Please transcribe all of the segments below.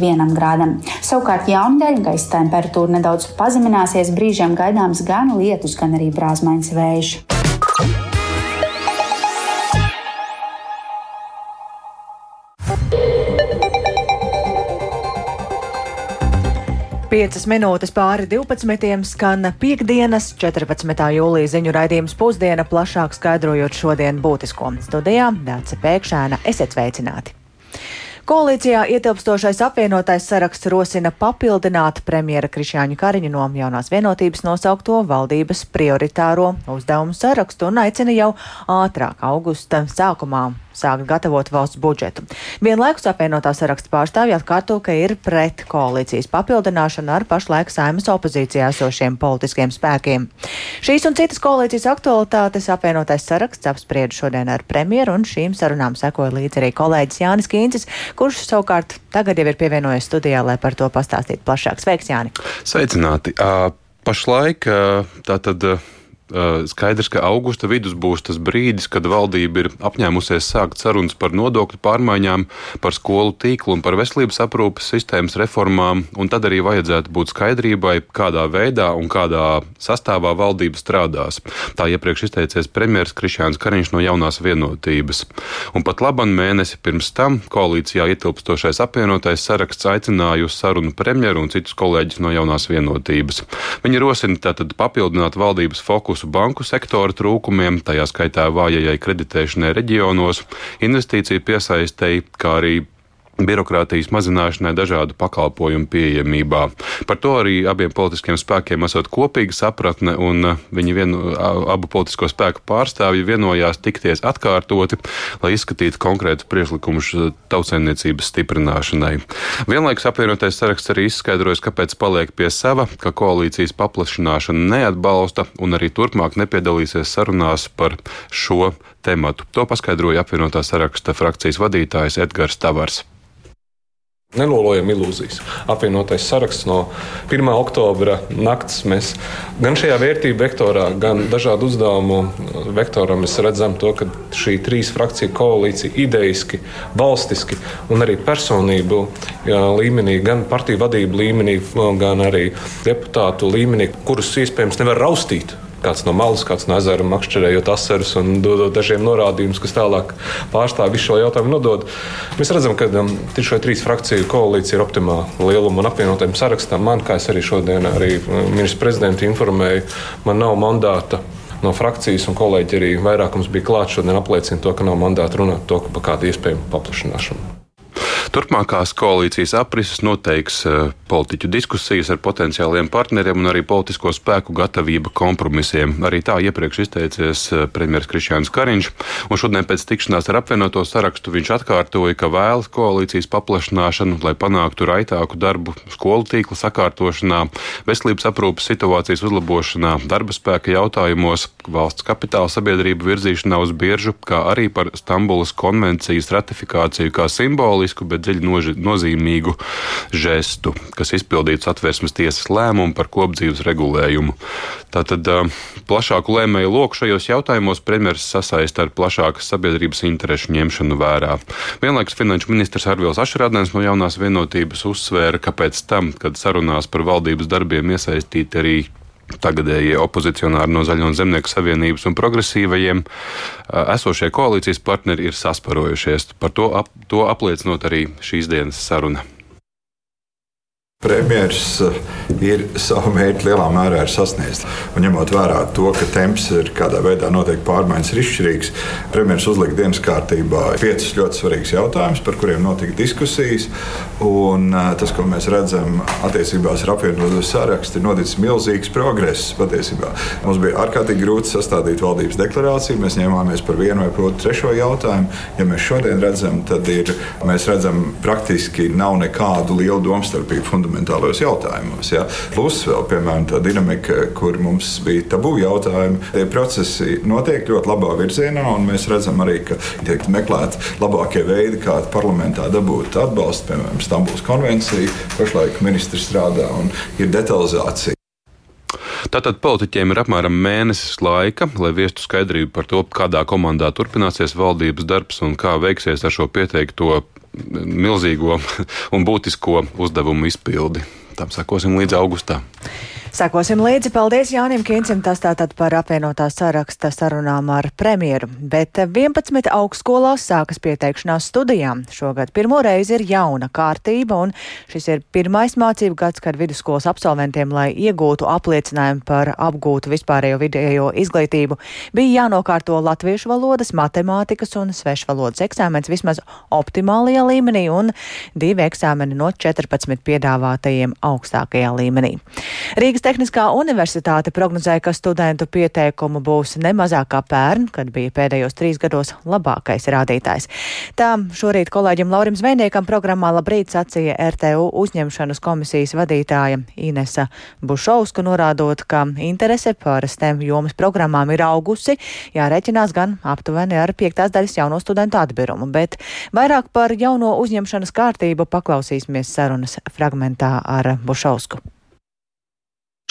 vienam grādam. Savukārt jaunadēļ gaisa temperatūra nedaudz pazemināsies, brīžiem gaidāms gan lietus, gan arī brāzmaiņas vējš. Piecas minūtes pāri 12. skan piekdienas, 14. jūlija ziņu raidījums pusdiena, plašāk skaidrojot šodien būtisko. Studijā Dāca Pēkšēna, esiet sveicināti! Koalīcijā ietilpstošais apvienotais saraksts rosina papildināt premjera Krišjāņu Kariņu no jaunās vienotības nosaukto valdības prioritāro uzdevumu sarakstu un aicina jau ātrāk augusta sākumā sākt gatavot valsts budžetu. Vienlaikus apvienotā saraksta pārstāvji atkārto, ka ir pret koalīcijas papildināšanu ar pašlaik saimas opozīcijā esošiem politiskiem spēkiem. Šīs un citas koalīcijas aktualitātes apvienotais saraksts apspried šodien ar premjeru, un šīm sarunām sekoja līdzi arī kolēģis Jānis Kīncis, kurš savukārt tagad jau ir pievienojies studijā, lai par to pastāstītu plašāk. Sveiks, Jāni! Sveicināti! Uh, pašlaik uh, tātad. Uh, skaidrs, ka augusta vidus būs tas brīdis, kad valdība ir apņēmusies sākt sarunas par nodokļu pārmaiņām, par skolu tīklu un par veselības aprūpes sistēmas reformām, tad arī vajadzētu būt skaidrībai, kādā veidā un kādā sastāvā valdība strādās. Tā iepriekš izteicies premjerministrs Krišjāns Kariņš no jaunās vienotības. Un pat laban mēnesi pirms tam koalīcijā ietilpstošais apvienotais saraksts aicināja uz sarunu premjeru un citus kolēģus no jaunās vienotības. Viņi rosina tātad papildināt valdības fokusu banku sektora trūkumiem, tajā skaitā vājajai kreditēšanai reģionos, investīciju piesaistēji, kā arī birokrātijas mazināšanai, dažādu pakalpojumu pieejamībā. Par to arī abiem politiskiem spēkiem esot kopīga sapratne, un uh, viņi vienu, abu politisko spēku pārstāvji vienojās tikties atkārtoti, lai izskatītu konkrētu priekšlikumus uh, tautsēmniecības stiprināšanai. Vienlaikus apvienotais saraksts arī izskaidrojas, kāpēc paliek pie sava, ka koalīcijas paplašināšana neatbalsta un arī turpmāk nepiedalīsies sarunās par šo tematu. To paskaidroja apvienotā saraksta frakcijas vadītājs Edgars Tavars. Nelolojam ilūzijas. Apvienotais saraksts no 1. oktobra naktas mēs gan šajā vērtību vektorā, gan dažādu uzdevumu vektorā redzam to, ka šī trīs frakciju koalīcija idejiski, valstiski un arī personību līmenī, gan partiju vadību līmenī, gan arī deputātu līmenī, kurus iespējams nevar raustīt kāds no malas, kāds no ezera makšķerējot asarus un dodot dažiem norādījumus, kas tālāk pārstāv visu šo jautājumu nodod. Mēs redzam, ka um, šo trīs frakciju koalīcija ir optimāla lieluma un apvienotiem sarakstam. Man, kā es arī šodien arī um, ministrs prezidents informēju, man nav mandāta no frakcijas, un kolēģi arī vairākums bija klāts šodien apliecina to, ka nav mandāta runāt to, par kādu iespējamu paplašināšanu. Turpmākās koalīcijas aprises noteiks eh, politiķu diskusijas ar potenciāliem partneriem un arī politisko spēku gatavība kompromisiem. Arī tā iepriekš izteicies eh, premjerministrs Krišjāns Kariņš, un šodien pēc tikšanās ar apvienoto sarakstu viņš atkārtoja, ka vēlas koalīcijas paplašināšanu, lai panāktu raitāku darbu skolu tīkla sakārtošanā, veselības aprūpas situācijas uzlabošanā, darba spēka jautājumos, valsts kapitāla sabiedrību virzīšanā uz biržu, kā arī par Stambulas konvencijas ratifikāciju kā simbolisku, bet dziļi noži, nozīmīgu žestu, kas izpildīts atvērsmes tiesas lēmumu par kopdzīves regulējumu. Tātad plašāku lēmēju loku šajos jautājumos premjeras sasaista ar plašākas sabiedrības interešu ņemšanu vērā. Vienlaikus finanšu ministrs Arvils Ašrādnēns no jaunās vienotības uzsvēra, ka pēc tam, kad sarunās par valdības darbiem iesaistīti arī tagadējie opozicionāri no Zaļo un Zemnieku savienības un progresīvajiem esošie koalīcijas partneri ir sasparojušies. Par to, ap, to apliecinot arī šīs dienas saruna. Premjeras eh, ir savu mērķi lielā mērā sasniedzis. Ņemot vērā to, ka temps ir kādā veidā noteikti pārmaiņas ir izšķirīgs, premjeras uzlika dienas kārtībā piecus ļoti svarīgus jautājumus, par kuriem notika diskusijas. Un, eh, tas, ko mēs redzam attiecībās ar apvienoto sarakstu, ir noticis milzīgs progress. Patiesībā. Mums bija ārkārtīgi grūti sastādīt valdības deklarāciju. Mēs ņēmāmies par vienu vai otru trešo jautājumu. Ja mēs šodien redzam, tad ir, mēs redzam, praktiski nav nekādu lielu domstarpību fundamentālos jautājumos. Ja. Plus vēl, piemēram, tā dinamika, kur mums bija tabū jautājumi, tie procesi notiek ļoti labā virzienā, un mēs redzam arī, ka tiek meklēti labākie veidi, kā parlamentā dabūt atbalstu, piemēram, Stambuls konvencija. Pašlaik ministrs strādā un ir detalizācija. Tātad politiķiem ir apmēram mēnesis laika, lai viestu skaidrību par to, kādā komandā turpināsies valdības darbs un kā veiksies ar šo pieteikto milzīgo un būtisko uzdevumu izpildi. Tam sakosim līdz augustam. Sekosim līdzi. Paldies Jānim Kīncim, tas tātad par apvienotā saraksta sarunām ar premjeru. Bet 11 augstskolās sākas pieteikšanās studijām. Šogad pirmo reizi ir jauna kārtība, un šis ir pirmais mācību gads, kad vidusskolas absolventiem, lai iegūtu apliecinājumu par apgūtu vispārējo vidējo izglītību, bija jānokārto latviešu valodas, matemātikas un svešvalodas eksāmens vismaz optimālajā līmenī un divi eksāmeni no 14 piedāvātajiem augstākajā līmenī. Rīgas Rīgas Tehniskā universitāte prognozēja, ka studentu pieteikumu būs nemazāk kā pērn, kad bija pēdējos trīs gados labākais rādītājs. Tā šorīt kolēģim Laurim Zvejniekam programmā Labrīt sacīja RTU uzņemšanas komisijas vadītāja Inesa Bušovska, norādot, ka interese par STEM jomas programmām ir augusi, jāreķinās gan aptuveni ar piektās daļas jauno studentu atbirumu, bet vairāk par jauno uzņemšanas kārtību paklausīsimies sarunas fragmentā ar Bušovsku.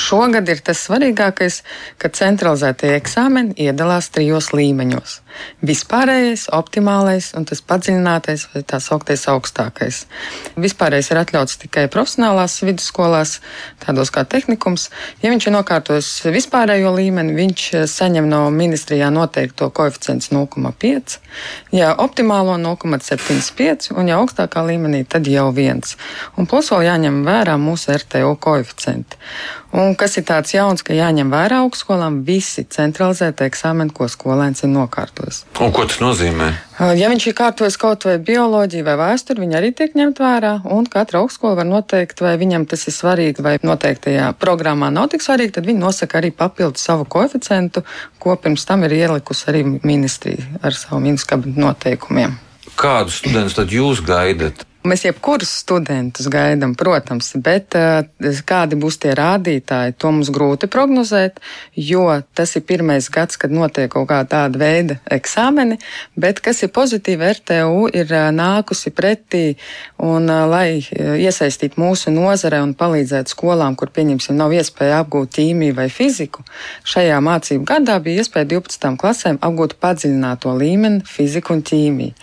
Šogad ir tas svarīgākais, ka centralizētie eksāmeni iedalās trijos līmeņos - vispārējais, optimālais un tas padziļinātais vai tā sauktais augstākais. Vispārējais ir atļauts tikai profesionālās vidusskolās, tādos kā tehnikums. Ja viņš ir nokārtojis vispārējo līmeni, viņš saņem no ministrijā noteikto koeficients 0,5, ja optimālo 0,75 un ja augstākā līmenī tad jau viens. Un plus vēl jāņem vērā mūsu RTO koeficienti. Un kas ir tāds jauns, ka jāņem vērā augstskolām visi centralizētie eksāmeni, ko skolēns ir nokārtojis. Un ko tas nozīmē? Ja viņš ir kārtojis kaut vai bioloģiju vai vēsturi, viņi arī tiek ņemt vērā. Un katra augstskola var noteikt, vai viņam tas ir svarīgi, vai noteiktajā programmā nav tik svarīgi. Tad viņi nosaka arī papildu savu koeficientu, ko pirms tam ir ielikusi arī ministrija ar savu ministru kabinetu noteikumiem. Kādus studentus tad jūs gaidat? Mēs jebkurus studentus gaidām, protams, bet uh, kādi būs tie rādītāji, to mums grūti prognozēt, jo tas ir pirmais gads, kad notiek kaut kā tāda veida eksāmeni, bet kas ir pozitīvi, RTU ir uh, nākusi pretī un, uh, lai iesaistītu mūsu nozare un palīdzētu skolām, kur, pieņemsim, nav iespēja apgūt ķīmiju vai fiziku. Šajā mācību gadā bija iespēja 12. klasēm apgūt padziļināto līmeni fiziku un ķīmiju.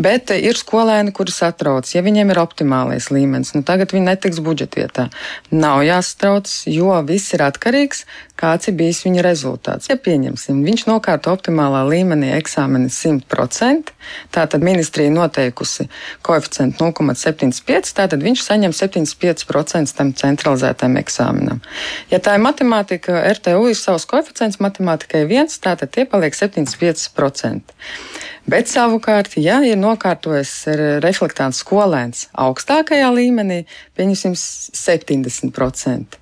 Bet ir skolēni, kurus atrauc jāsatrauc, ja viņiem ir optimālais līmenis. Nu, tagad viņi netiks budžetvietā. Nav jāsatrauc, jo viss ir atkarīgs, kāds ir bijis viņa rezultāts. Ja pieņemsim, viņš nokārto optimālā līmenī eksāmeni 100%, tātad ministrija noteikusi koeficientu 0,75, tātad viņš saņem 75% tam centralizētajam eksāmenam. Ja tā ir matemātika, RTU ir savs koeficients, matemātikai viens, tātad tie paliek 75%. Bet savukārt, ja ir nokārtojis reflektāns skolēns augstākajā līmenī, pieņemsim 70%,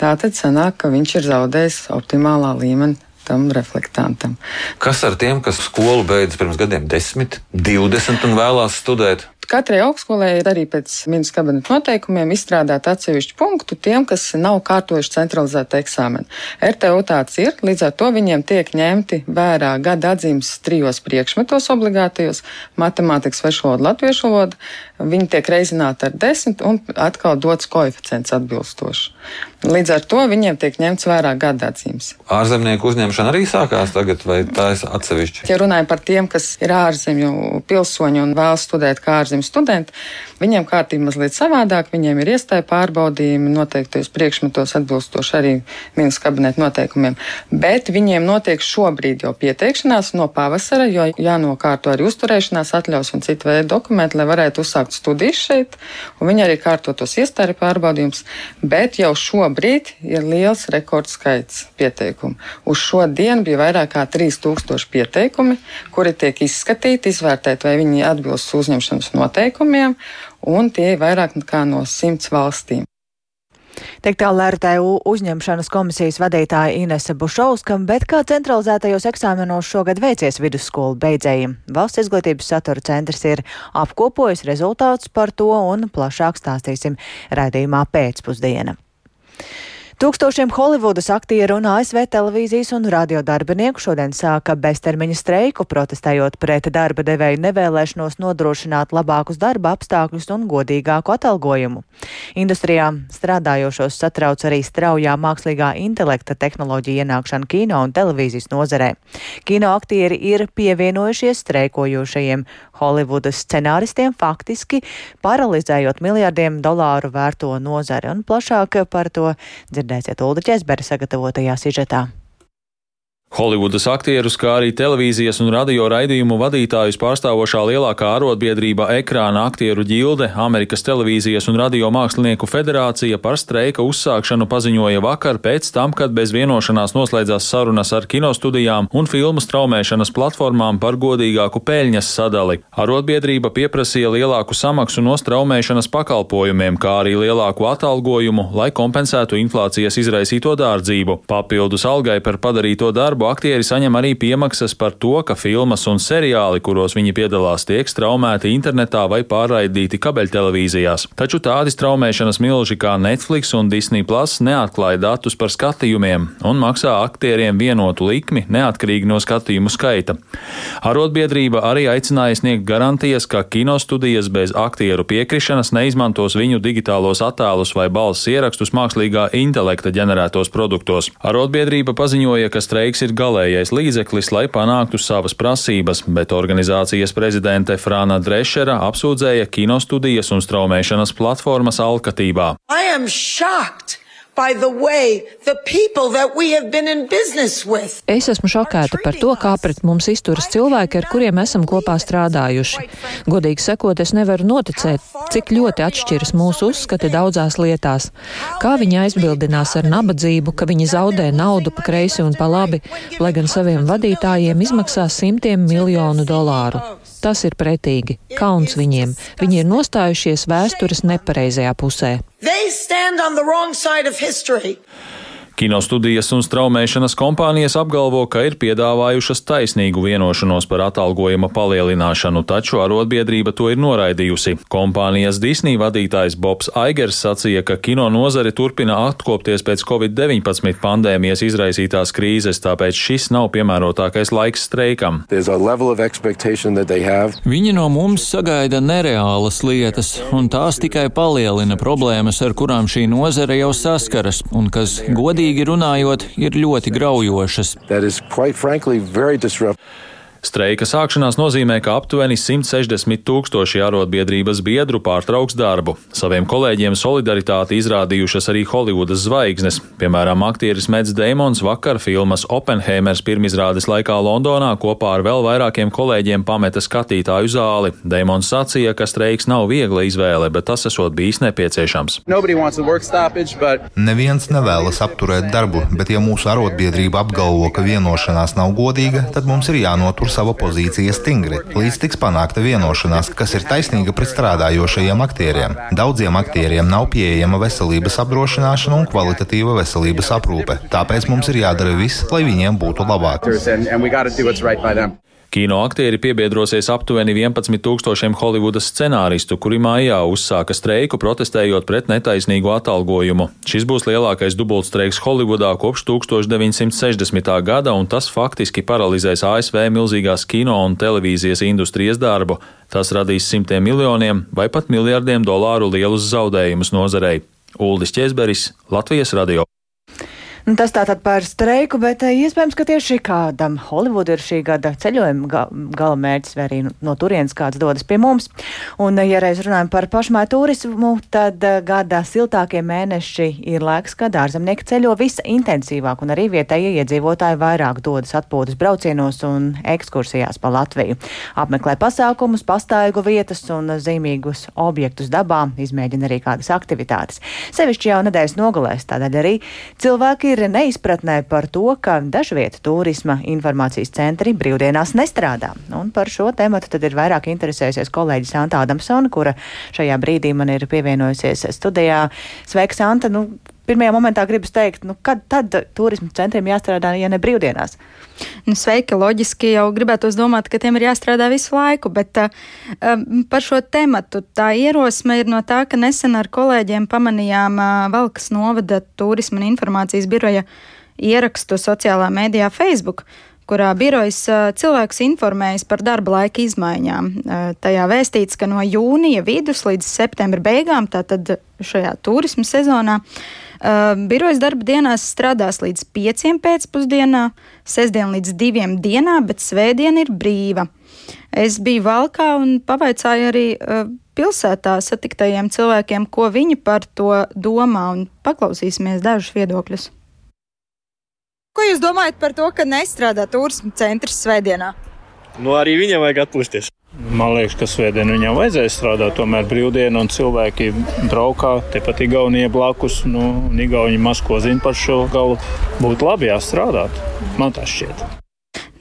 tā tad sanāk, ka viņš ir zaudējis optimālā līmenī tam reflektantam. Kas ar tiem, kas skolu beidz pirms gadiem, 10, 20 un vēlās studēt? Katrai augstskolai ir arī pēc ministra kabineta noteikumiem izstrādāt atsevišķu punktu tiem, kas nav kārtojuši centralizētu eksāmenu. RTU tāds ir, līdz ar to viņiem tiek ņemti vērā gada atzīmes trijos priekšmetos obligātajos - matemātikas, svešu valodu, latviešu valodu. Viņi tiek reizināti ar desmit un atkal dots koeficients atbilstoši. Līdz ar to viņiem tiek ņemts vērā atzīmes. Ārzemnieku uzņemšana arī sākās tagad, vai tā ir atsevišķa? Ja runājam par tiem, kas ir ārzemju pilsoņi un vēlas studēt kā ārzemju studenti, viņiem kārtība mazliet savādāk. Viņiem ir iestāja pārbaudījumi noteiktos priekšmetos atbilstoši arī ministra kabineta noteikumiem. Bet viņiem notiek šobrīd jau pieteikšanās no pavasara, jo jānokārto arī uzturēšanās atļaus un citu veidu dokumenti, lai varētu uzsākt studijas šeit. Viņi arī kārto tos iestāja pārbaudījumus. Bet jau šobrīd ir liels rekordskaits pieteikumu. Uz šo dienu bija vairāk kā 3000 pieteikumi, kuri tiek izskatīti, izvērtēti, vai viņi atbilst uzņemšanas noteikumiem, un tie ir vairāk nekā no 100 valstīm. Teikt tālu RTU uzņemšanas komisijas vadītāja Inese Bušovska, bet kā centralizētajos eksāmenos šogad veicies vidusskolu beidzējiem? Valsts izglītības satura centrs ir apkopojis rezultātus par to un plašāk stāstīsim raidījumā pēcpusdiena. Tūkstošiem Holivudas aktieru un ASV televīzijas un radio darbinieku šodien sāka beztermiņa streiku, protestējot pret darba devēju nevēlēšanos nodrošināt labākus darba apstākļus un godīgāku atalgojumu. Industrijā strādājošos satrauc arī straujā mākslīgā intelekta tehnoloģija ienākšana kino un televīzijas nozarē. Kino aktieri ir pievienojušies streikojošajiem Holivudas scenāristiem, faktiski paralizējot miljardiem dolāru vērto nozari. Un plašāk par to dzirdēsiet Ulda Česbera sagatavotajā sižetā. Holivudas aktierus, kā arī televīzijas un radio raidījumu vadītājus pārstāvošā lielākā arotbiedrība Ekrāna aktieru ģilde, Amerikas televīzijas un radio mākslinieku federācija par streika uzsākšanu paziņoja vakar pēc tam, kad bez vienošanās noslēdzās sarunas ar kinostudijām un filmu straumēšanas platformām par godīgāku peļņas sadali. Arotbiedrība pieprasīja lielāku samaksu no straumēšanas pakalpojumiem, kā arī lielāku atalgojumu, lai kompensētu inflācijas izraisīto dārdzību. Papildus algai par padarīto darbu darbu aktieri saņem arī piemaksas par to, ka filmas un seriāli, kuros viņi piedalās, tiek straumēti internetā vai pārraidīti kabeļtelevīzijās. Taču tādi straumēšanas milži kā Netflix un Disney Plus neatklāja datus par skatījumiem un maksā aktieriem vienotu likmi neatkarīgi no skatījumu skaita. Arotbiedrība arī aicināja sniegt garantijas, ka kinostudijas bez aktieru piekrišanas neizmantos viņu digitālos attēlus vai balss ierakstus mākslīgā intelekta ģenerētos produktos. Arotbiedrība paziņoja, ka streiks ir ir galējais līdzeklis, lai panāktu savas prasības, bet organizācijas prezidente Frāna Drešera apsūdzēja kinostudijas un straumēšanas platformas alkatībā. I am shocked! Es esmu šokēta par to, kā pret mums izturas cilvēki, ar kuriem esam kopā strādājuši. Godīgi sakot, es nevaru noticēt, cik ļoti atšķiras mūsu uzskati daudzās lietās. Kā viņi aizbildinās ar nabadzību, ka viņi zaudē naudu pa kreisi un pa labi, lai gan saviem vadītājiem izmaksā simtiem miljonu dolāru. Tas ir pretīgi, kauns viņiem. Viņi ir nostājušies vēstures nepareizajā pusē. History. Kinostudijas un straumēšanas kompānijas apgalvo, ka ir piedāvājušas taisnīgu vienošanos par atalgojuma palielināšanu, taču arotbiedrība to ir noraidījusi. Kompānijas Disney vadītājs Bobs Aigers sacīja, ka kino nozare turpina atkopties pēc Covid-19 pandēmijas izraisītās krīzes, tāpēc šis nav piemērotākais laiks streikam. Viņi no mums sagaida nereālas lietas, un tās tikai palielina problēmas, ar kurām šī nozare jau saskaras, un kas godīgi Godīgi runājot, ir ļoti graujošas. Streika sākšanās nozīmē, ka aptuveni 160 tūkstoši arotbiedrības biedru pārtrauks darbu. Saviem kolēģiem solidaritāti izrādījušas arī Holivudas zvaigznes. Piemēram, aktieris Mets Deimons vakar filmas Oppenheimers pirmizrādes laikā Londonā kopā ar vēl vairākiem kolēģiem pameta skatītāju zāli. Deimons sacīja, ka streiks nav viegla izvēle, bet tas esot bijis nepieciešams. Neviens nevēlas apturēt darbu, bet ja mūsu arotbiedrība apgalvo, ka vienošanās nav godīga, tad mums ir jānotur sava pozīcija stingri, līdz tiks panākta vienošanās, kas ir taisnīga pret strādājošajiem aktieriem. Daudziem aktieriem nav pieejama veselības apdrošināšana un kvalitatīva veselības aprūpe. Tāpēc mums ir jādara viss, lai viņiem būtu labāk. Kino aktieri piebiedrosies aptuveni 11 tūkstošiem Holivudas scenāristu, kuri mājā uzsāka streiku protestējot pret netaisnīgu atalgojumu. Šis būs lielākais dubultstreiks Holivudā kopš 1960. gada, un tas faktiski paralizēs ASV milzīgās kino un televīzijas industrijas darbu. Tas radīs simtiem miljoniem vai pat miljardiem dolāru lielus zaudējumus nozarei. Uldis Česberis, Latvijas radio. Nu, tas tātad par streiku, bet eh, iespējams, ka tieši kādam Holivuda ir šī gada ceļojuma ga gala mērķis, vai arī no turienes kāds dodas pie mums. Un, eh, ja reiz runājam par pašmāju turismu, tad eh, gada siltākie mēneši ir laiks, kad ārzemnieki ceļo visintensīvāk, un arī vietējie iedzīvotāji vairāk dodas atpūtas braucienos un ekskursijās pa Latviju. Apmeklē pasākumus, pastaigu vietas un zīmīgus objektus dabā, izmēģina arī kādas aktivitātes. Sevišķi jau nedēļas nogalēs, tādēļ arī cilvēki ir neizpratnē par to, ka dažvieta turisma informācijas centri brīvdienās nestrādā. Un par šo tēmu tad ir vairāk interesējusies kolēģis Santa Adamsona, kura šajā brīdī man ir pievienojusies studijā. Sveika, Santa! Nu, pirmajā momentā gribas teikt, nu, kad tad turismu centriem jāstrādā, ja ne brīvdienās? Nu, sveiki, loģiski jau gribētu domāt, ka tiem ir jāstrādā visu laiku, bet uh, par šo tematu tā ierosme ir no tā, ka nesen ar kolēģiem pamanījām uh, Valkas novada turisma un informācijas biroja ierakstu sociālā mēdījā Facebook kurā birojas cilvēks informējas par darba laika izmaiņām. Tajā vēstīts, ka no jūnija vidus līdz septembra beigām, tātad šajā turismu sezonā, birojas darba dienās strādās līdz pieciem pēcpusdienā, sestdien līdz diviem dienā, bet svētdien ir brīva. Es biju valkā un pavaicāju arī pilsētā satiktajiem cilvēkiem, ko viņi par to domā, un paklausīsimies dažus viedokļus. Ko jūs domājat par to, ka nestrādā turisma centrs svētdienā? Nu, arī viņam vajag atpūsties. Man liekas, ka svētdien viņam vajadzēja strādāt, tomēr brīvdiena un cilvēki braukā tepat Igaunijā blakus. Nu, Igauni maz ko zina par šo galu. Būtu labi jāstrādāt. Man tas šķiet.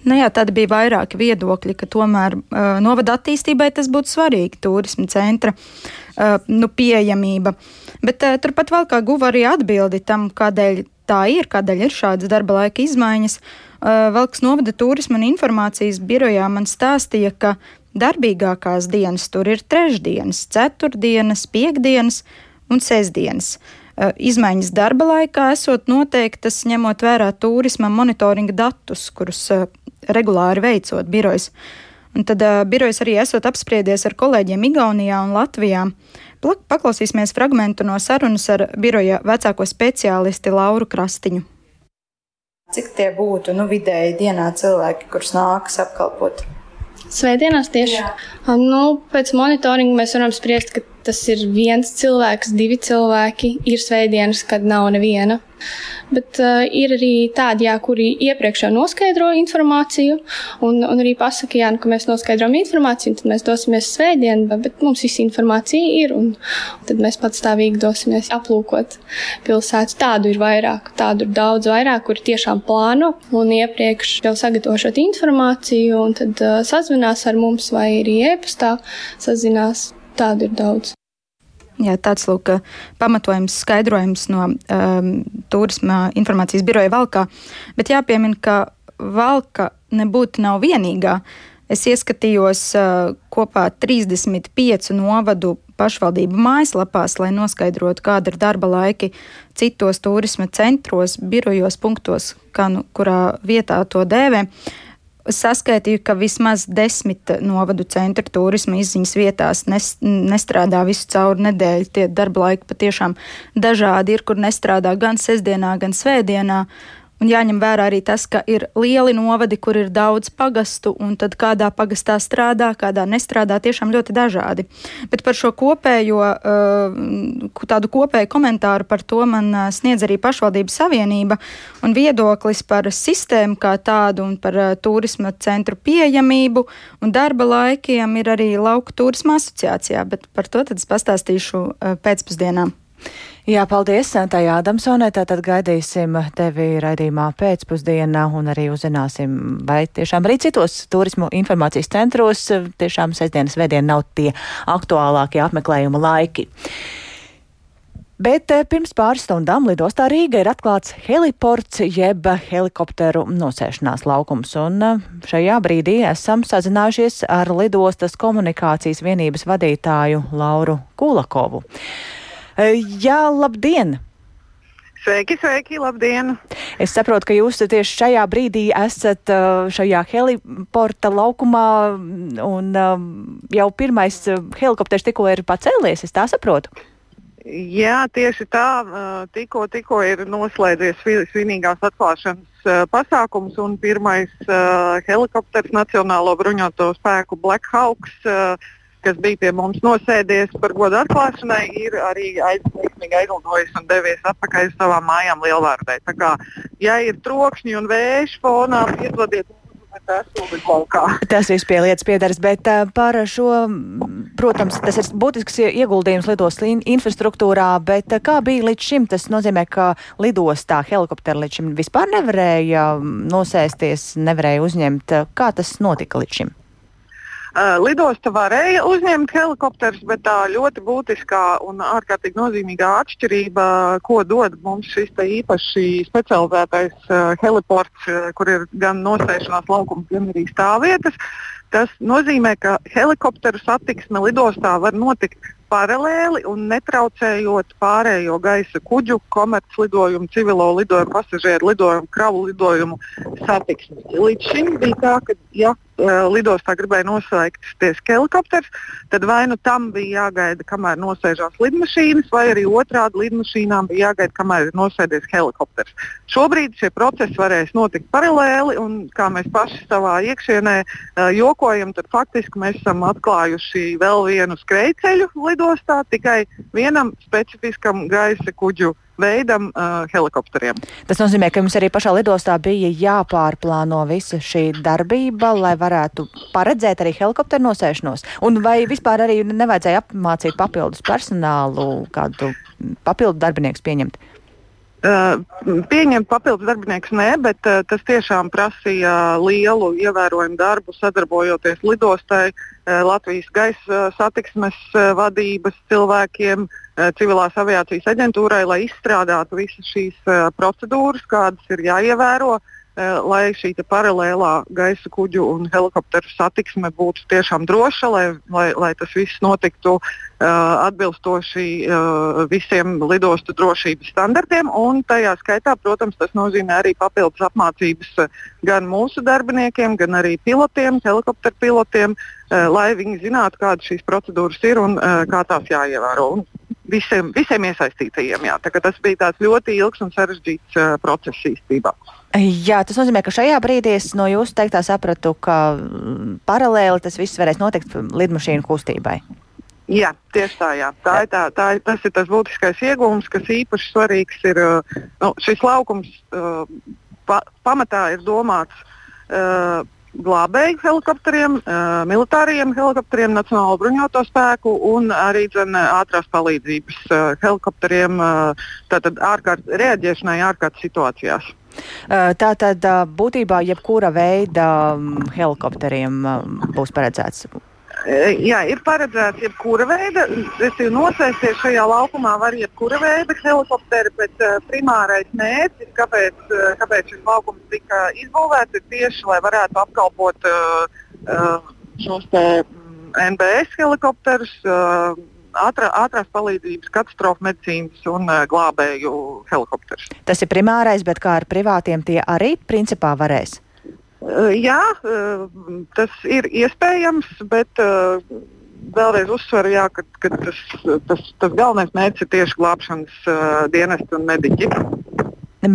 Nu jā, tad bija vairāki viedokļi, ka tomēr uh, novada attīstībai tas būtu svarīgi, turisma centra uh, nu, pieejamība. Bet uh, turpat vēl kā guva arī atbildi tam, kādēļ tā ir, kādēļ ir šādas darba laika izmaiņas. Valks novada turisma un informācijas birojā man stāstīja, ka darbīgākās dienas tur ir trešdienas, ceturtdienas, piekdienas un sestdienas. Izmaiņas darba laikā esot noteiktas ņemot vērā turisma monitoringa datus, kurus regulāri veicot birojas. Un tad uh, birojas arī esot apspriedies ar kolēģiem Igaunijā un Latvijā. Paklausīsimies fragmentu no sarunas ar biroja vecāko speciālisti Lauru Krastiņu. Cik tie būtu nu, vidēji dienā cilvēki, kurus nākas apkalpot? Svētdienās tieši. Jā. Nu, pēc monitoringa mēs varam spriest, ka tas ir viens cilvēks, divi cilvēki. Ir svētdienas, kad nav neviena. Bet uh, ir arī tādi, jā, kuri iepriekš jau noskaidro informāciju, un, un arī pasaka, jā, nu, ka mēs noskaidrojam informāciju, tad mēs dosimies svētdien, bet mums visa informācija ir, un, un tad mēs patstāvīgi dosimies aplūkot pilsētu. Tādu ir vairāk, tādu ir daudz vairāk, kuri tiešām plāno un iepriekš jau sagatavošot informāciju, un tad uh, sazvinās ar mums vai arī e-pastā sazinās. Tādu ir daudz. Jā, tāds lūk, pamatojums, skaidrojums no um, turisma informācijas biroja Valkā. Bet jāpiemina, ka Valka nebūtu nav vienīgā. Es ieskatījos uh, kopā 35 novadu pašvaldību mājaslapās, lai noskaidrotu, kāda ir darba laiki citos turisma centros, birojos, punktos, kā, nu, kurā vietā to dēvē. Uh, saskaitīju, ka vismaz desmit novadu centra turisma izziņas vietās nes, nestrādā visu cauri nedēļu. Tie darba laiki patiešām dažādi ir, kur nestrādā gan sestdienā, gan svētdienā. Un jāņem vērā arī tas, ka ir lieli novadi, kur ir daudz pagastu, un tad kādā pagastā strādā, kādā nestrādā, tiešām ļoti dažādi. Bet par šo kopējo, uh, tādu kopēju komentāru par to man uh, sniedz arī pašvaldības savienība un viedoklis par sistēmu kā tādu un par uh, turisma centru pieejamību un darba laikiem ir arī Lauku turisma asociācijā, bet par to tad es pastāstīšu pēcpusdienām. Jā, paldies, Tajā Adamsonē. Tātad gaidīsim tevi raidījumā pēcpusdienā un arī uzzināsim, vai tiešām arī citos turismu informācijas centros tiešām sestdienas vēdiena nav tie aktuālākie apmeklējuma laiki. Bet eh, pirms pāris stundām lidostā Rīga ir atklāts heliports jeb helikopteru nosēšanās laukums, un eh, šajā brīdī esam sazinājušies ar lidostas komunikācijas vienības vadītāju Lauru Kulakovu. Jā, labdien! Sveiki, sveiki, labdien! Es saprotu, ka jūs tieši šajā brīdī esat šajā heliporta laukumā, un jau pirmais helikopters tikko ir pacēlies, es tā saprotu. Jā, tieši tā. Tikko, tikko ir noslēdzies svinīgās atklāšanas pasākums, un pirmais helikopters Nacionālo bruņoto spēku Black Hawks kas bija pie mums nosēdies par godu atklāšanai, ir arī aizsmeļīgi aizlidojis un devies atpakaļ uz savām mājām Lielvārdē. Tā kā, ja ir trokšņi un vējš fonā, piedodiet. Tas viss pie lietas piedaras, bet par šo, protams, tas ir būtisks ieguldījums lidostas infrastruktūrā, bet kā bija līdz šim? Tas nozīmē, ka lidostā helikopteri līdz šim vispār nevarēja nosēsties, nevarēja uzņemt. Kā tas notika līdz šim? Uh, lidosta varēja uzņemt helikopterus, bet tā ļoti būtiskā un ārkārtīgi nozīmīgā atšķirība, ko dod mums šis īpaši specializētais uh, heliports, uh, kur ir gan nosēšanās laukums, gan arī stāvvietas, tas nozīmē, ka helikopteru satiksme lidostā var notikt paralēli un netraucējot pārējo gaisa kuģu, komerclidojumu, civilo lidojumu, pasažieru lidojumu, kravu lidojumu satiksmi. Līdz šim bija tā, ka ja lidostā gribēja noslēgties helikopters, tad vai nu tam bija jāgaida, kamēr nosēžās lidmašīnas, vai arī otrādi lidmašīnām bija jāgaida, kamēr ir nosēdies helikopters. Šobrīd šie procesi varēs notikt paralēli, un kā mēs paši savā iekšienē uh, jokojam, tad faktiski mēs esam atklājuši vēl vienu skrejceļu lidostā tikai vienam specifiskam gaisa kuģu veidam uh, helikopteriem. Tas nozīmē, ka jums arī pašā lidostā bija jāpārplāno visa šī darbība, lai varētu paredzēt arī helikopteru nosēšanos. Un vai vispār arī nevajadzēja apmācīt papildus personālu, kādu papildu darbinieku pieņemt? Uh, pieņemt papildus darbiniekus nē, bet uh, tas tiešām prasīja lielu ievērojumu darbu sadarbojoties lidostai, uh, Latvijas gaisa satiksmes vadības cilvēkiem, civilās aviācijas aģentūrai, lai izstrādātu visas šīs procedūras, kādas ir jāievēro. Uh, Eh, lai šī paralēlā gaisa kuģu un helikopteru satiksme būtu tiešām droša, lai, lai, lai tas viss notiktu uh, atbilstoši uh, visiem lidostu drošības standartiem. Un tajā skaitā, protams, tas nozīmē arī papildus apmācības gan mūsu darbiniekiem, gan arī pilotiem, helikopteru pilotiem, uh, lai viņi zinātu, kādas šīs procedūras ir un uh, kā tās jāievēro. Un visiem, visiem iesaistītajiem. Jā. Tas bija ļoti ilgs un sarežģīts uh, process īstenībā. Jā, tas nozīmē, ka šajā brīdī es no jūsu teiktā sapratu, ka mm, paralēli tas viss varēs notikt lidmašīnu kustībai. Jā, tieši tā. Jā. Tā ir tā, tā, tas ir tas būtiskais iegūms, kas īpaši svarīgs ir. Nu, šis laukums uh, pa, pamatā ir domāts uh, glābēju helikopteriem, uh, militāriem helikopteriem, Nacionālo bruņoto spēku un arī dzen, ātrās palīdzības uh, helikopteriem, uh, ārkārt, reaģēšanai ārkārtas situācijās. Tā tad būtībā jebkura veida helikopteriem būs paredzēts. Jā, ir paredzēts jebkura veida. Es jau nosēsties šajā laukumā, var jebkura veida helikopteri, bet uh, primārais mērķis, kāpēc, uh, kāpēc šis laukums tika izbūvēts, ir tieši, lai varētu apkalpot uh, uh, šos te, NBS helikopterus. Uh, ātrā, ātrās palīdzības, katastrofu medicīnas un uh, glābēju helikopterus. Tas ir primārais, bet kā ar privātiem tie arī principā varēs? Uh, jā, uh, tas ir iespējams, bet uh, vēlreiz uzsveru, jā, ka, ka tas, tas, tas galvenais mērķis ir tieši glābšanas dienesti un mediķi.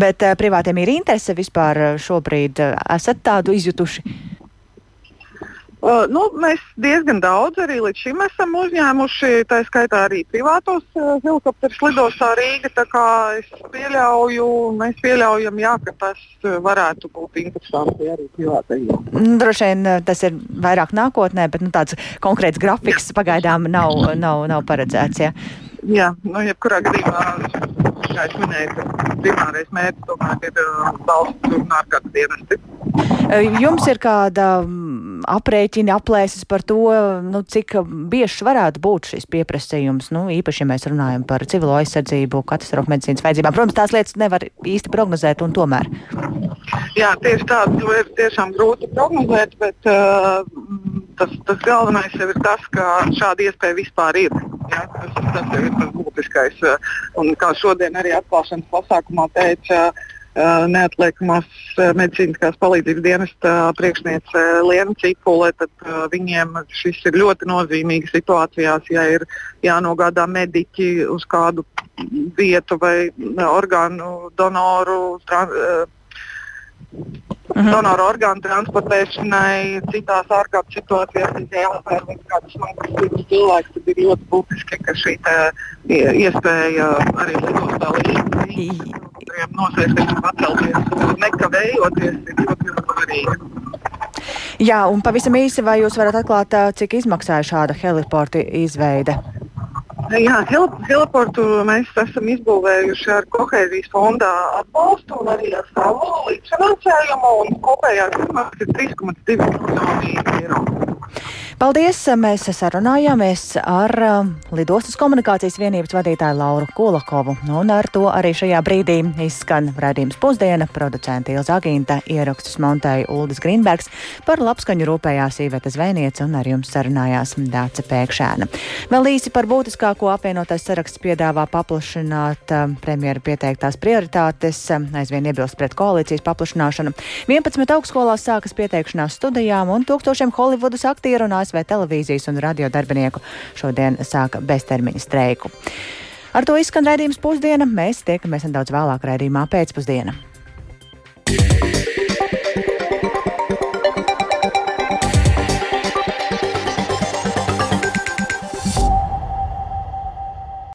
Bet privātiem ir interese vispār šobrīd. Esat tādu izjutuši? Uh, nu, mēs diezgan daudz arī līdz šim esam uzņēmuši, tā skaitā arī privātos uh, helikopterus lidostā Rīga. Es pieļauju, mēs pieļaujam, jā, ka tas varētu būt interesanti arī privātajiem. Mm, droši vien uh, tas ir vairāk nākotnē, bet nu, tāds konkrēts grafiks pagaidām nav, nav, nav paredzēts. Ja? Jā, nu, jebkurā gadījumā, kā jau minēju, primārais mērķis tomēr ir valsts un ārkārtas dienesti. Jums ir kāda aprēķina, aplēses par to, nu, cik bieži varētu būt šis pieprasījums, nu, īpaši, ja mēs runājam par civilo aizsardzību, katastrofu medicīnas vajadzībām. Protams, tās lietas nevar īsti prognozēt, un tomēr. Jā, tieši tā, to ir tiešām grūti prognozēt, bet uh, tas, tas galvenais ir tas, ka šāda iespēja vispār ir. Jā, tas, tas ir tas būtiskais. Un kā šodien arī atklāšanas pasākumā teica, uh, neatliekamās eh, medicīniskās palīdzības dienesta priekšniece Liena Cipule, tad uh, viņiem šis ir ļoti nozīmīgi situācijās, ja ir jānogādā mediķi uz kādu vietu vai orgānu donoru. Mhm. Donoru orgānu transportēšanai, citās ārkārtas situācijās, ja jāapēr kāds smags cilvēks, tad ir ļoti būtiski, ka šī iespēja arī lidostā līdz nosēsties un pacelties nekavējoties ir ļoti svarīga. Jā, un pavisam īsi, vai jūs varat atklāt, cik izmaksāja šāda heliporta izveide? Jā, heliportu mēs esam izbūvējuši ar kohēzijas fonda atbalstu un arī ar savu līdzfinansējumu. Kopējā summa ir 3,2 miljoni eiro. Paldies! Mēs sarunājāmies ar um, Lidostas komunikācijas vienības vadītāju Lauru Kulakovu. Un ar to arī šajā brīdī izskan raidījums pusdiena. Producenta Ilza Agīnta ierakstus montēja Uldis Grīnbergs. Par labskaņu rūpējās Īveta Zvēniece un ar jums sarunājās Dāca Pēkšēna. Vēl īsi par būtiskāko apvienotais saraksts piedāvā paplašināt um, premjera pieteiktās prioritātes, um, aizvien iebilst pret koalīcijas paplašināšanu. 11 augstskolās sākas pieteikšanās studijām un tūkstošiem Holivudas aktieru un ASV televīzijas un radio darbinieku šodien sāka beztermiņa streiku. Ar to izskan raidījums pusdiena. Mēs tiekamies nedaudz vēlāk raidījumā pēcpusdienā.